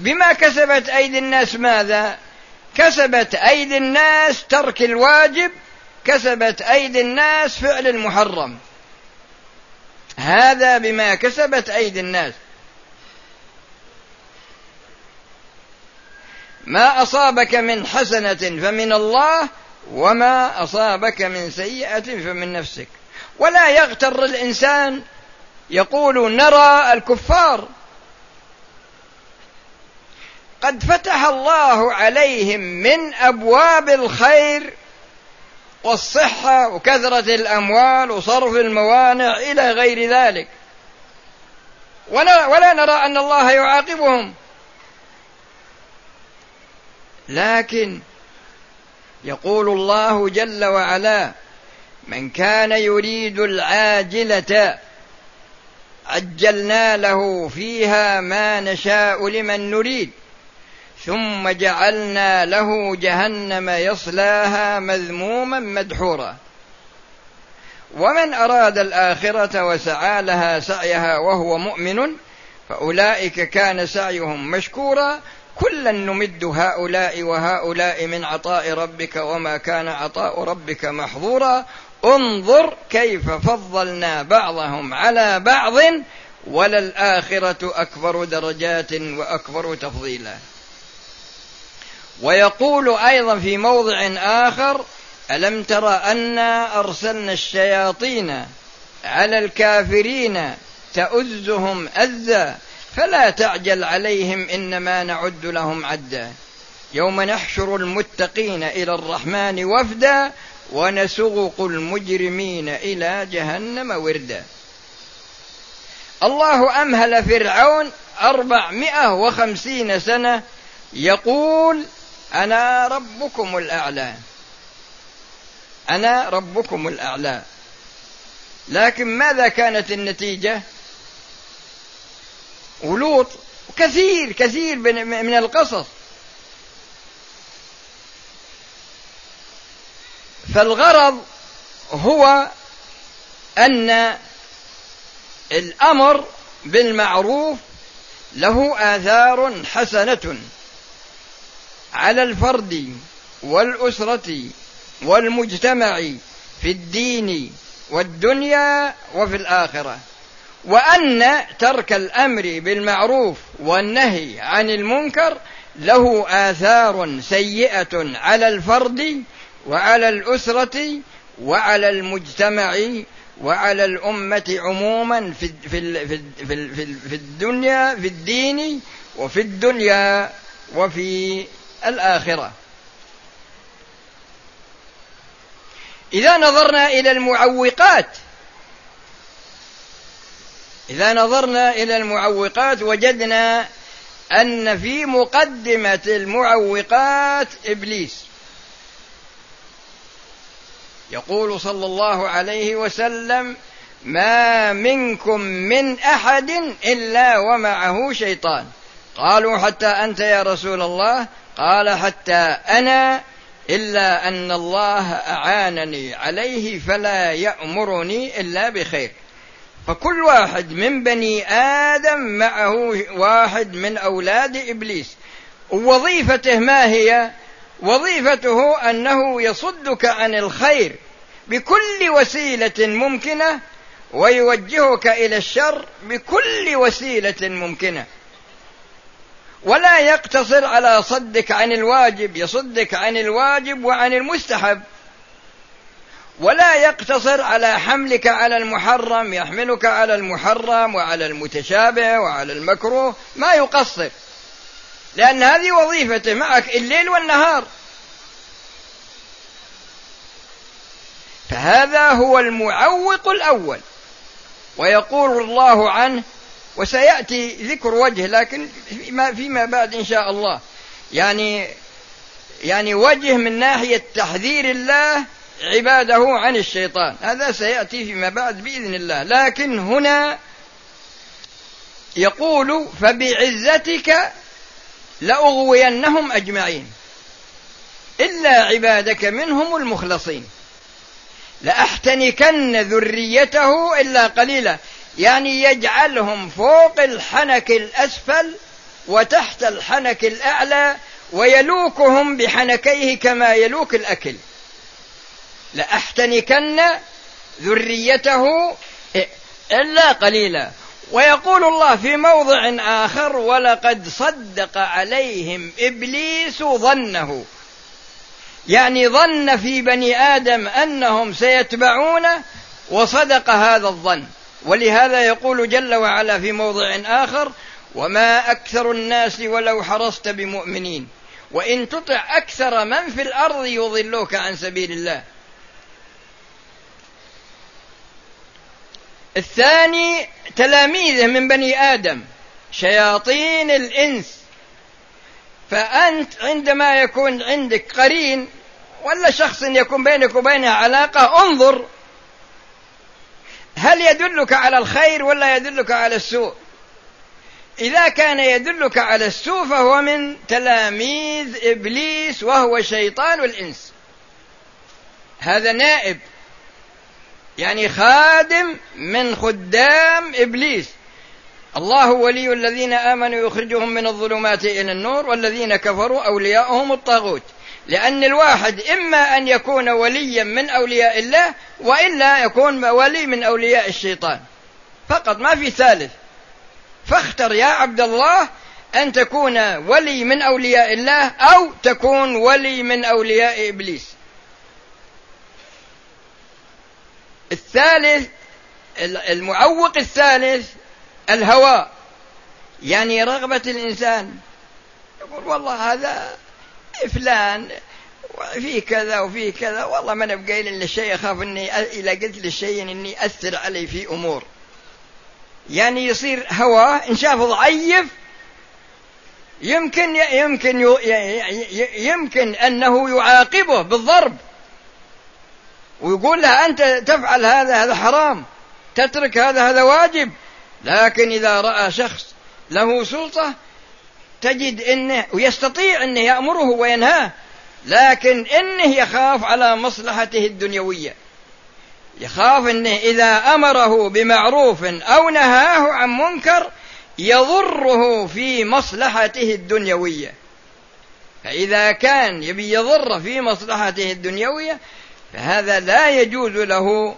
بما كسبت أيدي الناس ماذا؟ كسبت أيدي الناس ترك الواجب كسبت أيدي الناس فعل المحرم. هذا بما كسبت أيدي الناس. ما أصابك من حسنة فمن الله وما أصابك من سيئة فمن نفسك. ولا يغتر الإنسان يقول نرى الكفار. قد فتح الله عليهم من أبواب الخير والصحة وكثرة الأموال وصرف الموانع إلى غير ذلك. ولا, ولا نرى أن الله يعاقبهم. لكن يقول الله جل وعلا من كان يريد العاجلة عجلنا له فيها ما نشاء لمن نريد. ثم جعلنا له جهنم يصلاها مذموما مدحورا. ومن أراد الآخرة وسعى لها سعيها وهو مؤمن فأولئك كان سعيهم مشكورا. كلا نمد هؤلاء وهؤلاء من عطاء ربك وما كان عطاء ربك محظورا. انظر كيف فضلنا بعضهم على بعض وللآخرة أكبر درجات وأكبر تفضيلا. ويقول أيضا في موضع آخر ألم تر انا أرسلنا الشياطين على الكافرين تؤزهم اذى فلا تعجل عليهم إنما نعد لهم عدا. يوم نحشر المتقين إلى الرحمن وفدا ونسوق المجرمين إلى جهنم وردا. الله أمهل فرعون أربعمائة وخمسين سنة يقول أنا ربكم الأعلى. أنا ربكم الأعلى. لكن ماذا كانت النتيجة؟ ولوط كثير كثير من القصص. فالغرض هو أن الأمر بالمعروف له آثار حسنة. على الفرد والأسرة والمجتمع في الدين والدنيا وفي الآخرة. وأن ترك الأمر بالمعروف والنهي عن المنكر له آثار سيئة على الفرد وعلى الأسرة وعلى المجتمع وعلى الأمة عموما في في في في الدنيا في الدين وفي الدنيا وفي الآخرة. إذا نظرنا إلى المعوقات إذا نظرنا إلى المعوقات وجدنا أن في مقدمة المعوقات إبليس. يقول صلى الله عليه وسلم ما منكم من أحد إلا ومعه شيطان. قالوا حتى أنت يا رسول الله قال حتى أنا إلا أن الله أعانني عليه فلا يأمرني إلا بخير. فكل واحد من بني آدم معه واحد من أولاد إبليس. وظيفته ما هي؟ وظيفته أنه يصدك عن الخير بكل وسيلة ممكنة ويوجهك إلى الشر بكل وسيلة ممكنة. ولا يقتصر على صدك عن الواجب يصدك عن الواجب وعن المستحب. ولا يقتصر على حملك على المحرم يحملك على المحرم وعلى المتشابه وعلى المكروه ما يقصر. لأن هذه وظيفته معك الليل والنهار. فهذا هو المعوق الأول. ويقول الله عنه وسيأتي ذكر وجه لكن فيما, فيما بعد إن شاء الله. يعني يعني وجه من ناحية تحذير الله عباده عن الشيطان. هذا سيأتي فيما بعد بإذن الله. لكن هنا يقول فبعزتك لأغوينهم أجمعين. إلا عبادك منهم المخلصين. لأحتنكن ذريته إلا قليلا. يعني يجعلهم فوق الحنك الأسفل وتحت الحنك الأعلى ويلوكهم بحنكيه كما يلوك الأكل. لأحتنكن ذريته إلا قليلا. ويقول الله في موضع آخر ولقد صدق عليهم إبليس ظنه. يعني ظن في بني آدم أنهم سيتبعونه وصدق هذا الظن. ولهذا يقول جل وعلا في موضع آخر وما أكثر الناس ولو حرصت بمؤمنين. وإن تطع أكثر من في الأرض يضلوك عن سبيل الله. الثاني تلاميذه من بني آدم شياطين الإنس. فأنت عندما يكون عندك قرين ولا شخص يكون بينك وبينه علاقة انظر هل يدلك على الخير ولا يدلك على السوء؟ إذا كان يدلك على السوء فهو من تلاميذ إبليس وهو شيطان الإنس. هذا نائب يعني خادم من خدام إبليس. الله ولي الذين آمنوا يخرجهم من الظلمات إلى النور والذين كفروا أولياؤهم الطاغوت. لأن الواحد إما أن يكون وليا من أولياء الله وإلا يكون ولي من أولياء الشيطان. فقط ما في ثالث. فاختر يا عبد الله أن تكون ولي من أولياء الله أو تكون ولي من أولياء إبليس. الثالث المعوق الثالث الهوى يعني رغبة الإنسان. يقول والله هذا فلان في كذا وفي كذا. والله ما أنا قايل للشيء أخاف إني إذا قلت للشيء إني أثر عليه في أمور. يعني يصير هواه إن شافه ضعيف. يمكن يمكن يمكن أنه يعاقبه بالضرب. ويقول لها أنت تفعل هذا هذا حرام. تترك هذا هذا واجب. لكن إذا رأى شخص له سلطة تجد إنه ويستطيع إنه يأمره وينهاه لكن إنه يخاف على مصلحته الدنيوية. يخاف إنه إذا أمره بمعروف أو نهاه عن منكر يضره في مصلحته الدنيوية. فإذا كان يبي يضر في مصلحته الدنيوية فهذا لا يجوز له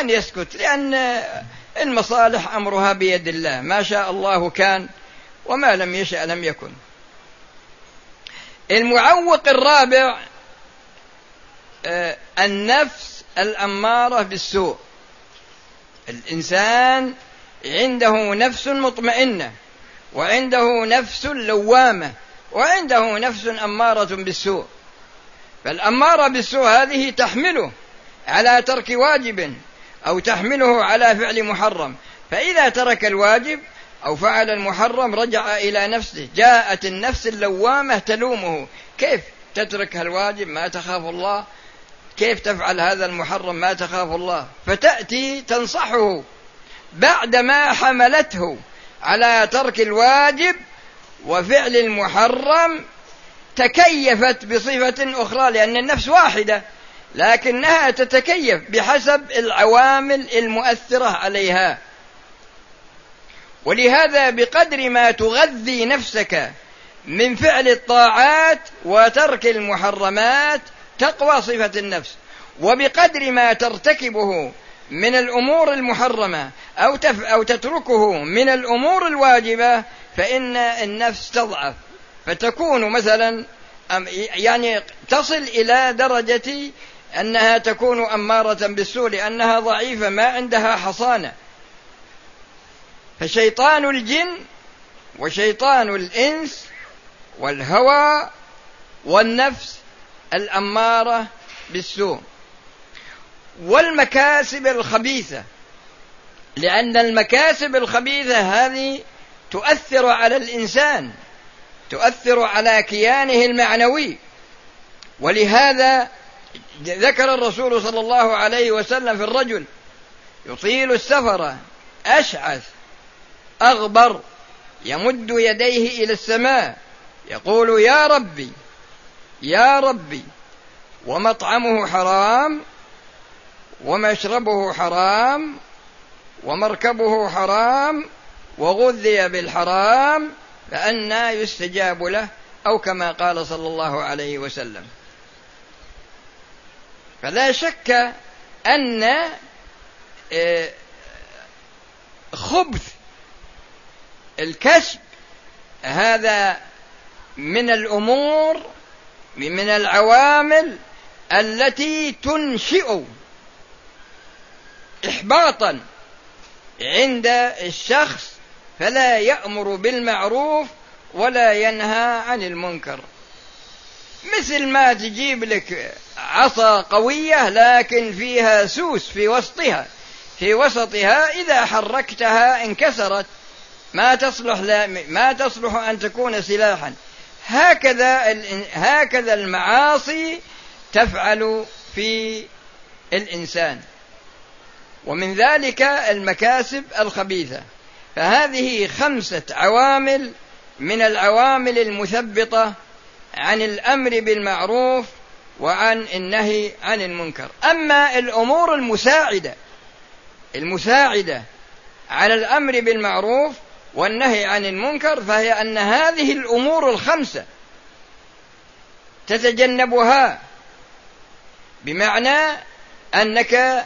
أن يسكت لأن المصالح أمرها بيد الله. ما شاء الله كان وما لم يشأ لم يكن. المعوق الرابع آه، النفس الأمارة بالسوء. الإنسان عنده نفس مطمئنة وعنده نفس لوامة وعنده نفس أمارة بالسوء. فالأمارة بالسوء هذه تحمله على ترك واجب أو تحمله على فعل محرم. فإذا ترك الواجب أو فعل المحرم رجع إلى نفسه. جاءت النفس اللوامة تلومه. كيف تترك الواجب ما تخاف الله. كيف تفعل هذا المحرم؟ ما تخاف الله. فتأتي تنصحه بعدما حملته على ترك الواجب وفعل المحرم تكيفت بصفة أخرى لأن النفس واحدة لكنها تتكيف بحسب العوامل المؤثرة عليها. ولهذا بقدر ما تغذي نفسك من فعل الطاعات وترك المحرمات تقوى صفة النفس. وبقدر ما ترتكبه من الأمور المحرمة أو, تف أو تتركه من الأمور الواجبة فإن النفس تضعف. فتكون مثلا يعني تصل إلى درجة أنها تكون أمارة بالسوء لأنها ضعيفة ما عندها حصانة. فشيطان الجن وشيطان الإنس والهوى والنفس الأمارة بالسوء. والمكاسب الخبيثة لأن المكاسب الخبيثة هذه تؤثر على الإنسان تؤثر على كيانه المعنوي. ولهذا ذكر الرسول صلى الله عليه وسلم في الرجل يطيل السفر أشعث أغبر يمد يديه إلى السماء يقول يا ربي يا ربي ومطعمه حرام ومشربه حرام ومركبه حرام وغذي بالحرام فأنى يستجاب له أو كما قال صلى الله عليه وسلم. فلا شك أن آه، خبث الكسب هذا من الأمور من العوامل التي تنشئ إحباطا عند الشخص فلا يأمر بالمعروف ولا ينهى عن المنكر. مثل ما تجيب لك عصا قوية لكن فيها سوس في وسطها في وسطها إذا حركتها انكسرت. ما تصلح لا ما تصلح أن تكون سلاحا. هكذا هكذا المعاصي تفعل في الإنسان. ومن ذلك المكاسب الخبيثة. فهذه خمسة عوامل من العوامل المثبطة عن الأمر بالمعروف وعن النهي عن المنكر. أما الأمور المساعدة المساعدة على الأمر بالمعروف والنهي عن المنكر فهي أن هذه الأمور الخمسة تتجنبها بمعنى أنك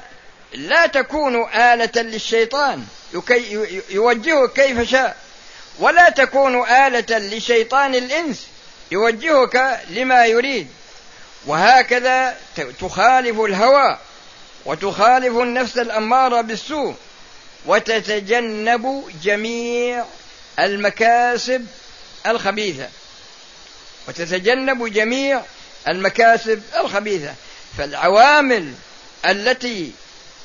لا تكون آلة للشيطان يوجهك كيف شاء ولا تكون آلة لشيطان الإنس يوجهك لما يريد. وهكذا تخالف الهوى وتخالف النفس الأمارة بالسوء. وتتجنب جميع المكاسب الخبيثة. وتتجنب جميع المكاسب الخبيثة. فالعوامل التي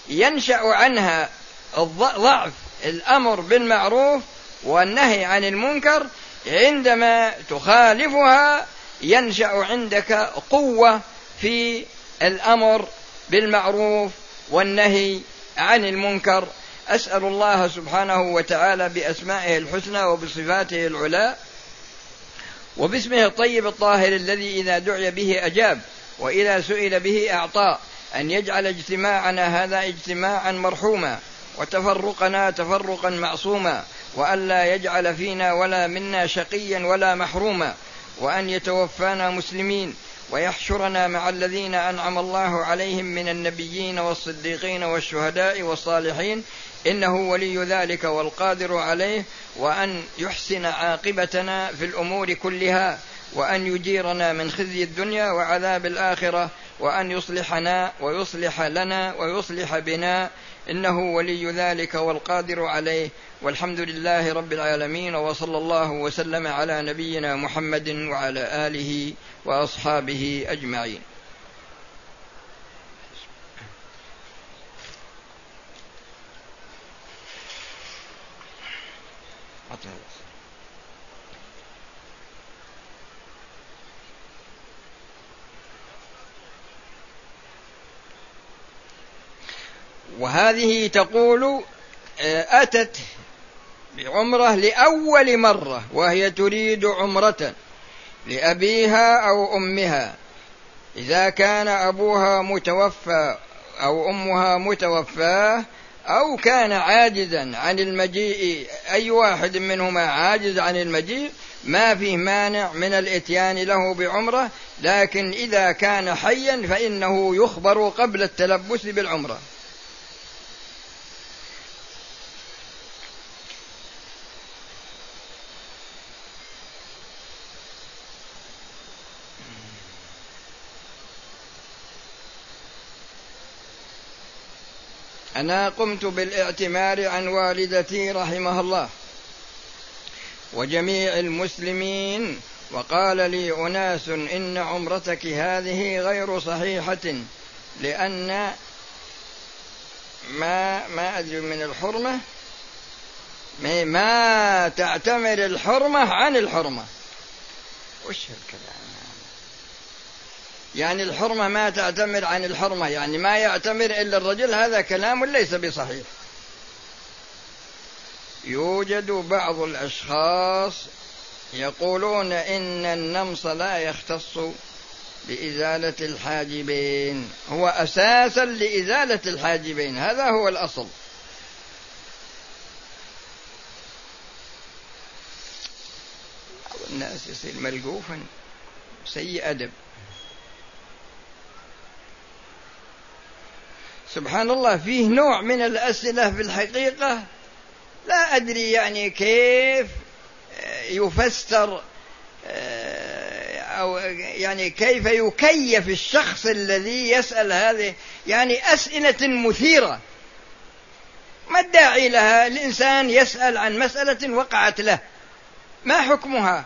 ينشأ عنها ضعف الأمر بالمعروف والنهي عن المنكر عندما تخالفها ينشأ عندك قوة في الأمر بالمعروف والنهي عن المنكر أسأل الله سبحانه وتعالى بأسمائه الحسنى وبصفاته العلى وباسمه الطيب الطاهر الذي إذا دعي به أجاب وإذا سئل به أعطى أن يجعل اجتماعنا هذا اجتماعا مرحوما وتفرقنا تفرقا معصوما وألا يجعل فينا ولا منا شقيا ولا محروما وأن يتوفانا مسلمين ويحشرنا مع الذين أنعم الله عليهم من النبيين والصديقين والشهداء والصالحين إنه ولي ذلك والقادر عليه وأن يحسن عاقبتنا في الأمور كلها وأن يجيرنا من خزي الدنيا وعذاب الآخرة وأن يصلحنا ويصلح لنا ويصلح بنا. إنه ولي ذلك والقادر عليه. والحمد لله رب العالمين وصلى الله وسلم على نبينا محمد وعلى آله أجمعين وهذه تقول آه، أتت بعمرة لأول مرة وهي تريد عمرة لأبيها أو أمها. إذا كان أبوها متوفى أو أمها متوفاة أو كان عاجزا عن المجيء أي واحد منهما عاجز عن المجيء ما فيه مانع من الإتيان له بعمرة لكن إذا كان حيا فإنه يخبر قبل التلبس بالعمرة. أنا قمت بالإعتمار عن والدتي رحمها الله وجميع المسلمين وقال لي أناس إن عمرتك هذه غير صحيحة لأن ما ما أدري من الحرمة ما تعتمر الحرمة عن الحرمة. وش هالكلام؟ يعني الحرمة ما تعتمر عن الحرمة يعني ما يعتمر إلا الرجل هذا كلام ليس بصحيح. يوجد بعض الأشخاص يقولون إن النمص لا يختص بإزالة الحاجبين هو أساسا لإزالة الحاجبين هذا هو الأصل. الناس يصير ملقوفا سيء أدب. سبحان الله فيه نوع من الأسئلة في الحقيقة. لا أدري يعني كيف يفسر أو يعني كيف يكيف الشخص الذي يسأل هذه يعني أسئلة مثيرة. ما الداعي لها؟ الإنسان يسأل عن مسألة وقعت له. ما حكمها؟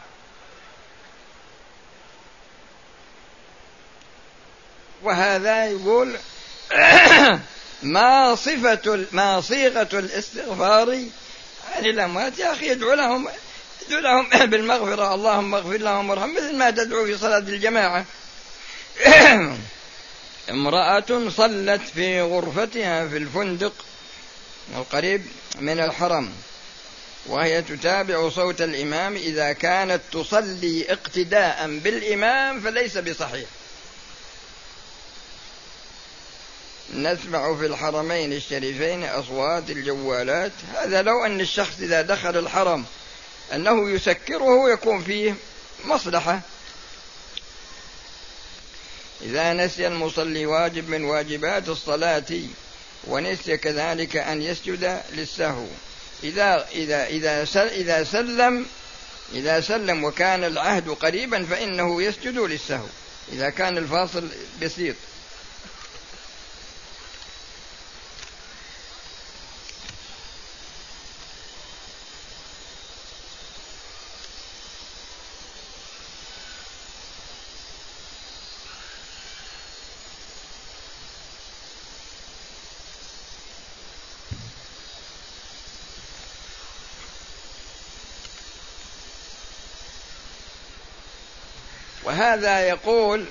وهذا يقول ما صفة ما صيغة الاستغفار عن الأموات. يا أخي ادعو لهم ادعو لهم بالمغفرة. اللهم اغفر لهم وارحم. مثل ما تدعو في صلاة الجماعة. امرأة صلت في غرفتها في الفندق القريب من الحرم وهي تتابع صوت الإمام. إذا كانت تصلي اقتداء بالإمام فليس بصحيح. نسمع في الحرمين الشريفين أصوات الجوالات. هذا لو أن الشخص إذا دخل الحرم أنه يسكره يكون فيه مصلحة. إذا نسي المصلي واجب من واجبات الصلاة ونسي كذلك أن يسجد للسهو. إذا إذا إذا إذا سلم إذا سلم وكان العهد قريبا فإنه يسجد للسهو. إذا كان الفاصل بسيط. وهذا يقول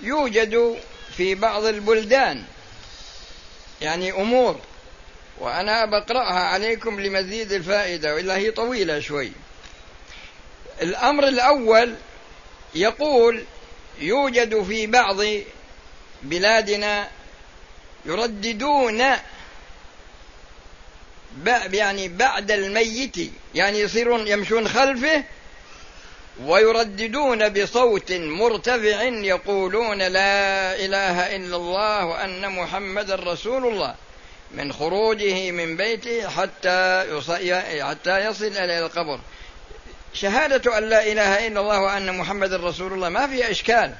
يوجد في بعض البلدان يعني أمور وأنا بقرأها عليكم لمزيد الفائدة والا هي طويلة شوي. الأمر الأول يقول يوجد في بعض بلادنا يرددون يعني بعد الميت يعني يصيرون يمشون خلفه ويرددون بصوت مرتفع يقولون لا إله إلا الله وأن محمدا رسول الله من خروجه من بيته حتى حتى يصل إلى القبر. شهادة أن لا إله إلا الله وأن محمدا رسول الله ما فيها إشكال.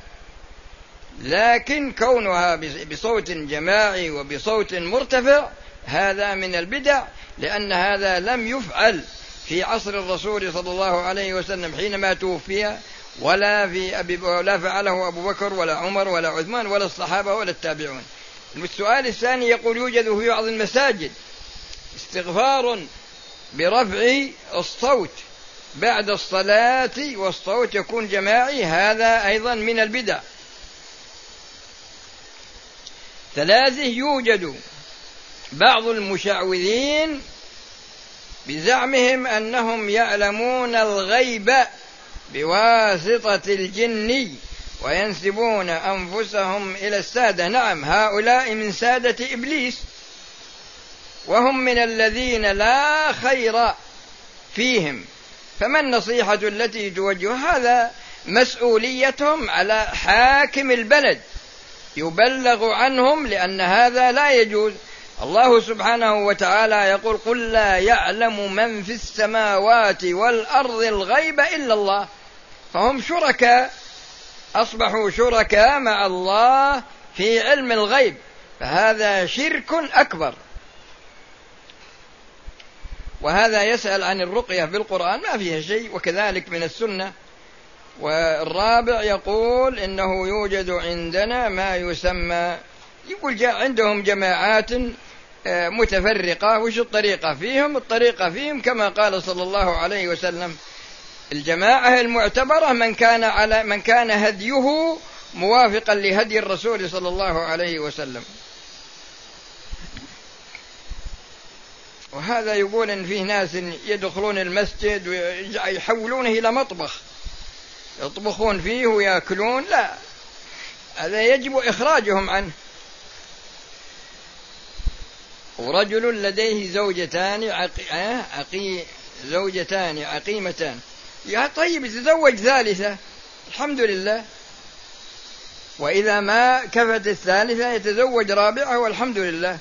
لكن كونها بصوت جماعي وبصوت مرتفع هذا من البدع لأن هذا لم يفعل. في عصر الرسول صلى الله عليه وسلم حينما توفي ولا في أبي ولا فعله أبو بكر ولا عمر ولا عثمان ولا الصحابة ولا التابعون. السؤال الثاني يقول يوجد في بعض المساجد استغفار برفع الصوت بعد الصلاة والصوت يكون جماعي هذا أيضا من البدع. ثلاثة يوجد بعض المشعوذين بزعمهم أنهم يعلمون الغيب بواسطة الجن وينسبون أنفسهم إلى السادة. نعم هؤلاء من سادة إبليس. وهم من الذين لا خير فيهم. فما النصيحة التي توجه؟ هذا مسؤوليتهم على حاكم البلد. يبلغ عنهم لأن هذا لا يجوز. الله سبحانه وتعالى يقول قل لا يعلم من في السماوات والأرض الغيب إلا الله. فهم شركاء أصبحوا شركاء مع الله في علم الغيب. فهذا شرك أكبر. وهذا يسأل عن الرقية في القرآن ما فيها شيء وكذلك من السنة. والرابع يقول إنه يوجد عندنا ما يسمى يقول جاء عندهم جماعات متفرقة وش الطريقة فيهم؟ الطريقة فيهم كما قال صلى الله عليه وسلم الجماعة المعتبرة من كان على من كان هديه موافقا لهدي الرسول صلى الله عليه وسلم. وهذا يقول إن فيه ناس يدخلون المسجد ويحولونه إلى مطبخ يطبخون فيه ويأكلون لا هذا يجب إخراجهم عنه. ورجل لديه زوجتان عقي... عقي... زوجتان عقيمتان. يا طيب يتزوج ثالثة. الحمد لله. وإذا ما كفت الثالثة يتزوج رابعة والحمد لله.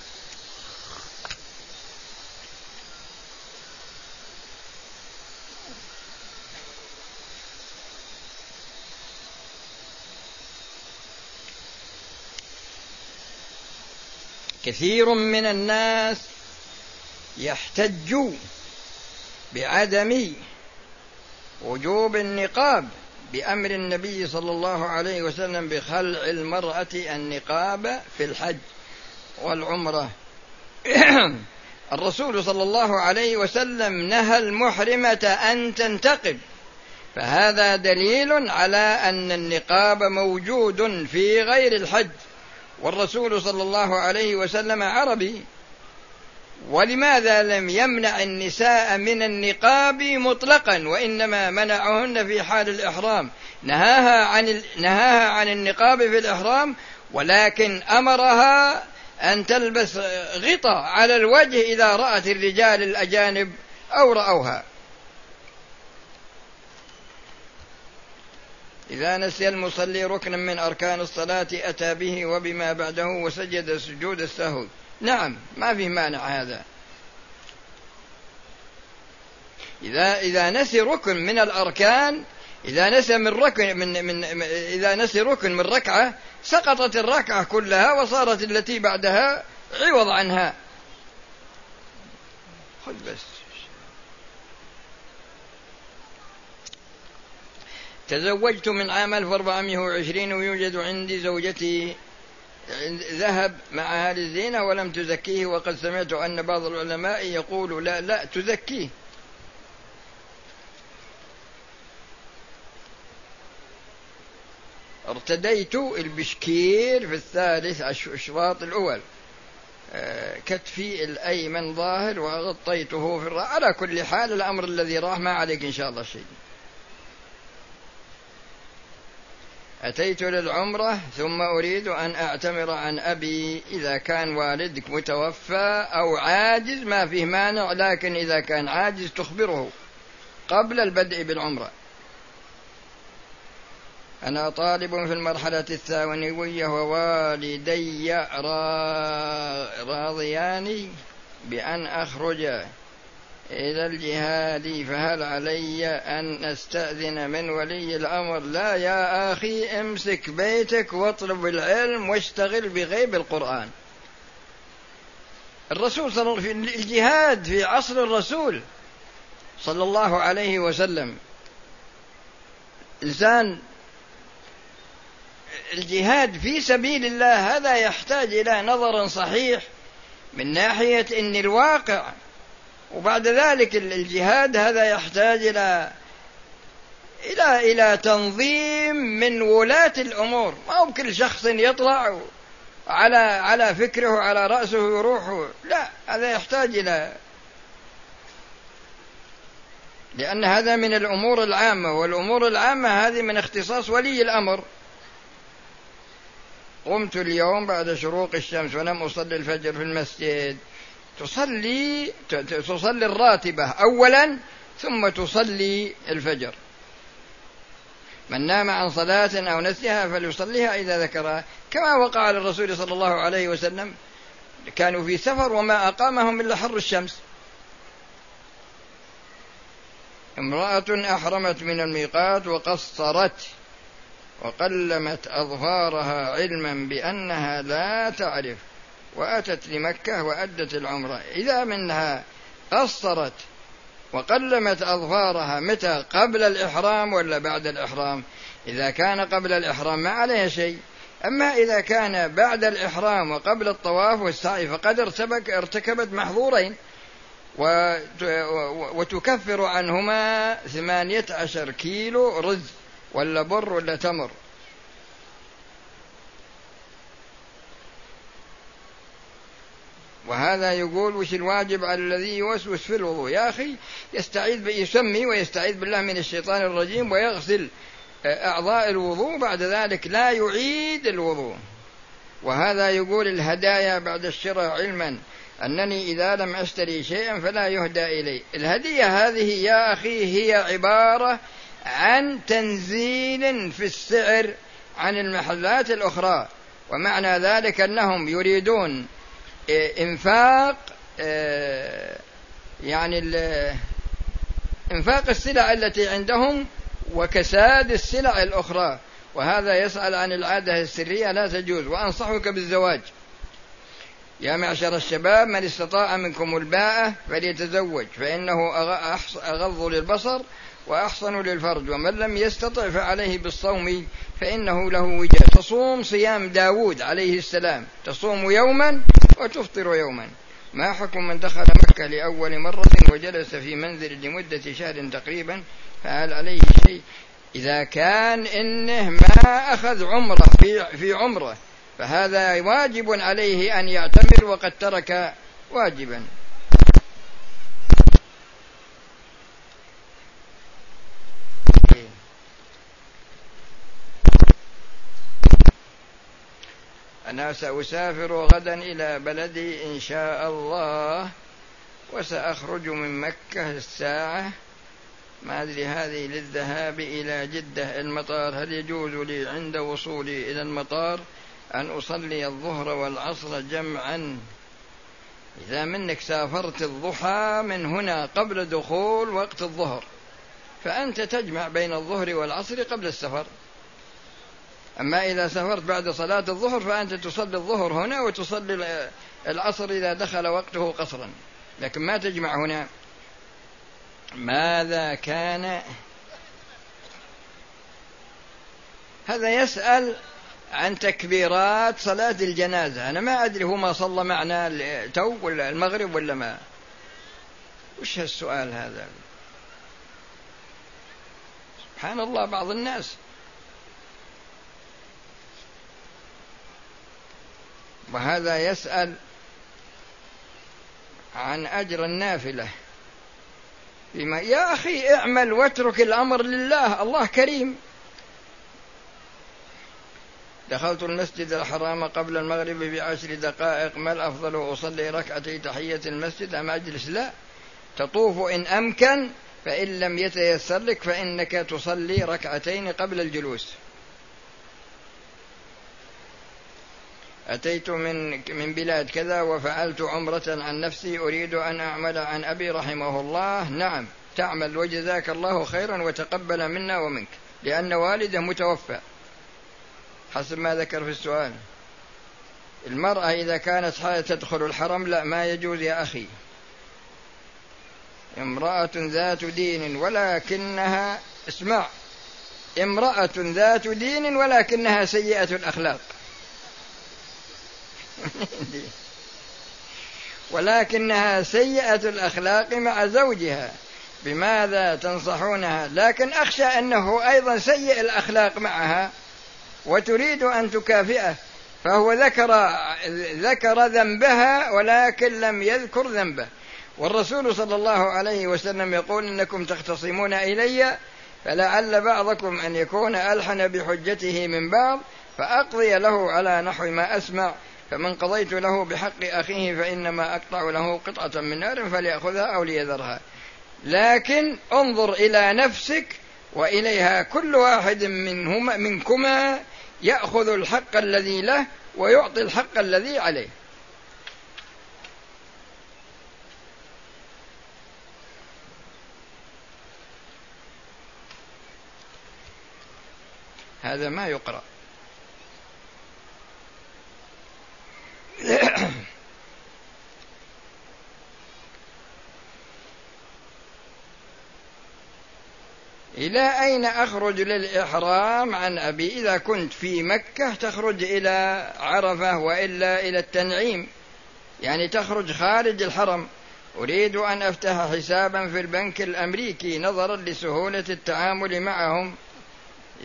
كثير من الناس يحتج بعدم وجوب النقاب بأمر النبي صلى الله عليه وسلم بخلع المرأة النقاب في الحج والعمرة. الرسول صلى الله عليه وسلم نهى المحرمة أن تنتقب فهذا دليل على أن النقاب موجود في غير الحج. والرسول صلى الله عليه وسلم عربي. ولماذا لم يمنع النساء من النقاب مطلقا؟ وإنما منعهن في حال الإحرام. نهاها عن نهاها عن النقاب في الإحرام ولكن أمرها أن تلبس غطاء على الوجه إذا رأت الرجال الأجانب أو رأوها. إذا نسي المصلي ركنا من أركان الصلاة أتى به وبما بعده وسجد سجود السهو. نعم ما في مانع هذا. إذا إذا نسي ركن من الأركان إذا نسي من ركن من من إذا نسي ركن من ركعة سقطت الركعة كلها وصارت التي بعدها عوض عنها. خذ بس. تزوجت من عام 1420 ويوجد عندي زوجتي ذهب مع أهل الزينة ولم تزكيه وقد سمعت أن بعض العلماء يقول لا لا تزكيه. ارتديت البشكير في الثالث أشواط الأول. آه، كتفي الأيمن ظاهر وغطيته في الرأس على كل حال الأمر الذي راح ما عليك إن شاء الله شيء. أتيت للعمرة ثم أريد أن أعتمر عن أبي إذا كان والدك متوفى أو عاجز ما فيه مانع لكن إذا كان عاجز تخبره قبل البدء بالعمرة. أنا طالب في المرحلة الثانوية ووالدي راضيان بأن أخرج إلى الجهاد فهل علي أن أستأذن من ولي الأمر؟ لا يا أخي امسك بيتك واطلب العلم واشتغل بغيب القرآن. الرسول صلى الله عليه وسلم الجهاد في عصر الرسول صلى الله عليه وسلم إنسان الجهاد في سبيل الله هذا يحتاج إلى نظر صحيح من ناحية أن الواقع وبعد ذلك الجهاد هذا يحتاج إلى إلى إلى تنظيم من ولاة الأمور. ما هو كل شخص يطلع على على فكره على رأسه يروح لا هذا يحتاج إلى لأن هذا من الأمور العامة والأمور العامة هذه من اختصاص ولي الأمر. قمت اليوم بعد شروق الشمس ولم أصلي الفجر في المسجد. تصلي تصلي الراتبة أولا ثم تصلي الفجر. من نام عن صلاة أو نسيها فليصليها إذا ذكرها. كما وقع للرسول صلى الله عليه وسلم كانوا في سفر وما أقامهم إلا حر الشمس. امرأة أحرمت من الميقات وقصرت وقلمت أظفارها علما بأنها لا تعرف وأتت لمكة وأدت العمرة إذا منها قصرت وقلمت أظفارها متى؟ قبل الإحرام ولا بعد الإحرام؟ إذا كان قبل الإحرام ما عليها شيء. أما إذا كان بعد الإحرام وقبل الطواف والسعي فقد ارتبك ارتكبت محظورين. وتكفر عنهما ثمانية عشر كيلو رز ولا بر ولا تمر. وهذا يقول وش الواجب على الذي يوسوس في الوضوء؟ يا أخي يستعيذ يسمي ويستعيذ بالله من الشيطان الرجيم ويغسل آه، أعضاء الوضوء بعد ذلك لا يعيد الوضوء. وهذا يقول الهدايا بعد الشراء علما أنني إذا لم أشتري شيئا فلا يهدى إلي. الهدية هذه يا أخي هي عبارة عن تنزيل في السعر عن المحلات الأخرى ومعنى ذلك أنهم يريدون إنفاق إيه، يعني إنفاق السلع التي عندهم وكساد السلع الأخرى. وهذا يسأل عن العادة السرية لا تجوز وأنصحك بالزواج. يا معشر الشباب من استطاع منكم الباءة فليتزوج فإنه أغض للبصر وأحصن للفرج ومن لم يستطع فعليه بالصوم فإنه له وجاء تصوم صيام داود عليه السلام. تصوم يوما وتفطر يوما. ما حكم من دخل مكة لأول مرة وجلس في منزل لمدة شهر تقريبا؟ فهل عليه شيء؟ إذا كان إنه ما أخذ عمرة في, في عمرة فهذا واجب عليه أن يعتمر وقد ترك واجبا. أنا سأسافر غدا إلى بلدي إن شاء الله وسأخرج من مكة الساعة ما أدري هذه للذهاب إلى جدة المطار هل يجوز لي عند وصولي إلى المطار أن أصلي الظهر والعصر جمعا؟ إذا منك سافرت الضحى من هنا قبل دخول وقت الظهر فأنت تجمع بين الظهر والعصر قبل السفر. أما إذا سافرت بعد صلاة الظهر فأنت تصلي الظهر هنا وتصلي العصر إذا دخل وقته قصرا. لكن ما تجمع هنا. ماذا كان؟ هذا يسأل عن تكبيرات صلاة الجنازة. أنا ما أدري هو ما صلى معنا تو ولا المغرب ولا ما. وش هالسؤال هذا؟ سبحان الله بعض الناس وهذا يسأل عن أجر النافلة. بما يا أخي اعمل واترك الأمر لله الله كريم. دخلت المسجد الحرام قبل المغرب بعشر دقائق ما الأفضل أصلي ركعتي تحية المسجد أم أجلس؟ لا. تطوف إن أمكن فإن لم يتيسر لك فإنك تصلي ركعتين قبل الجلوس. أتيت من من بلاد كذا وفعلت عمرة عن نفسي أريد أن أعمل عن أبي رحمه الله. نعم تعمل وجزاك الله خيرا وتقبل منا ومنك لأن والده متوفى. حسب ما ذكر في السؤال. المرأة إذا كانت تدخل الحرم لا ما يجوز يا أخي. امرأة ذات دين ولكنها اسمع امرأة ذات دين ولكنها سيئة الأخلاق. ولكنها سيئة الأخلاق مع زوجها. بماذا تنصحونها؟ لكن أخشى أنه أيضا سيء الأخلاق معها وتريد أن تكافئه. فهو ذكر ذكر ذنبها ولكن لم يذكر ذنبه. والرسول صلى الله عليه وسلم يقول إنكم تختصمون إلي فلعل بعضكم أن يكون ألحن بحجته من بعض فأقضي له على نحو ما أسمع. فمن قضيت له بحق أخيه فإنما أقطع له قطعة من نار فليأخذها أو ليذرها. لكن انظر إلى نفسك وإليها كل واحد منهما منكما يأخذ الحق الذي له ويعطي الحق الذي عليه. هذا ما يقرأ. إلى أين أخرج للإحرام عن أبي؟ إذا كنت في مكة تخرج إلى عرفة وإلا إلى التنعيم. يعني تخرج خارج الحرم. أريد أن أفتح حسابا في البنك الأمريكي نظرا لسهولة التعامل معهم.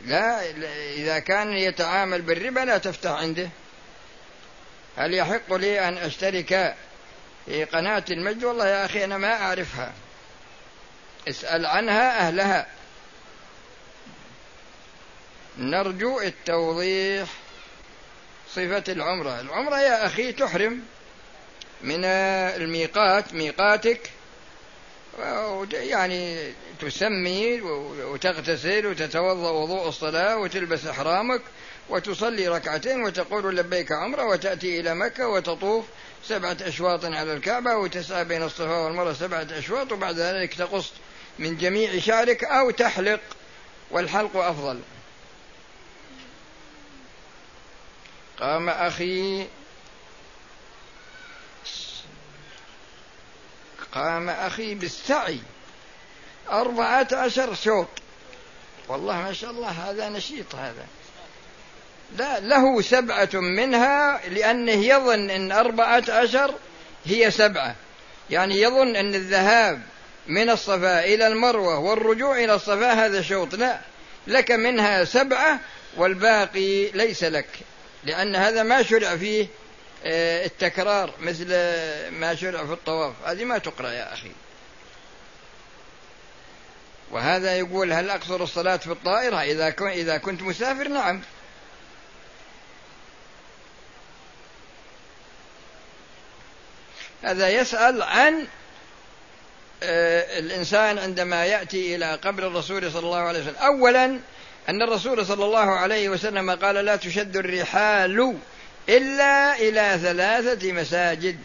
لا إذا كان يتعامل بالربا لا تفتح عنده. هل يحق لي أن أشترك في قناة المجد؟ والله يا أخي أنا ما أعرفها. اسأل عنها أهلها. نرجو التوضيح صفة العمرة. العمرة يا أخي تحرم من الميقات ميقاتك يعني تسمي وتغتسل وتتوضأ وضوء الصلاة وتلبس إحرامك. وتصلي ركعتين وتقول لبيك عمره وتأتي إلى مكة وتطوف سبعة أشواط على الكعبة وتسعى بين الصفا والمروة سبعة أشواط وبعد ذلك تقص من جميع شعرك أو تحلق والحلق أفضل. قام أخي قام أخي بالسعي. أربعة عشر شوط. والله ما شاء الله هذا نشيط هذا. لا له سبعة منها لأنه يظن أن أربعة عشر هي سبعة. يعني يظن أن الذهاب من الصفا إلى المروة والرجوع إلى الصفا هذا شوط. لا لك منها سبعة والباقي ليس لك. لأن هذا ما شرع فيه آه، التكرار مثل ما شرع في الطواف. هذه ما تقرأ يا أخي. وهذا يقول هل أقصر الصلاة في الطائرة؟ إذا إذا كنت مسافر نعم. هذا يسأل عن آه، الإنسان عندما يأتي إلى قبر الرسول صلى الله عليه وسلم. أولا أن الرسول صلى الله عليه وسلم قال لا تشد الرحال إلا إلى ثلاثة مساجد.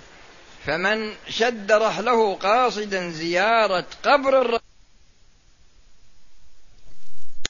فمن شد رحله قاصدا زيارة قبر الرسول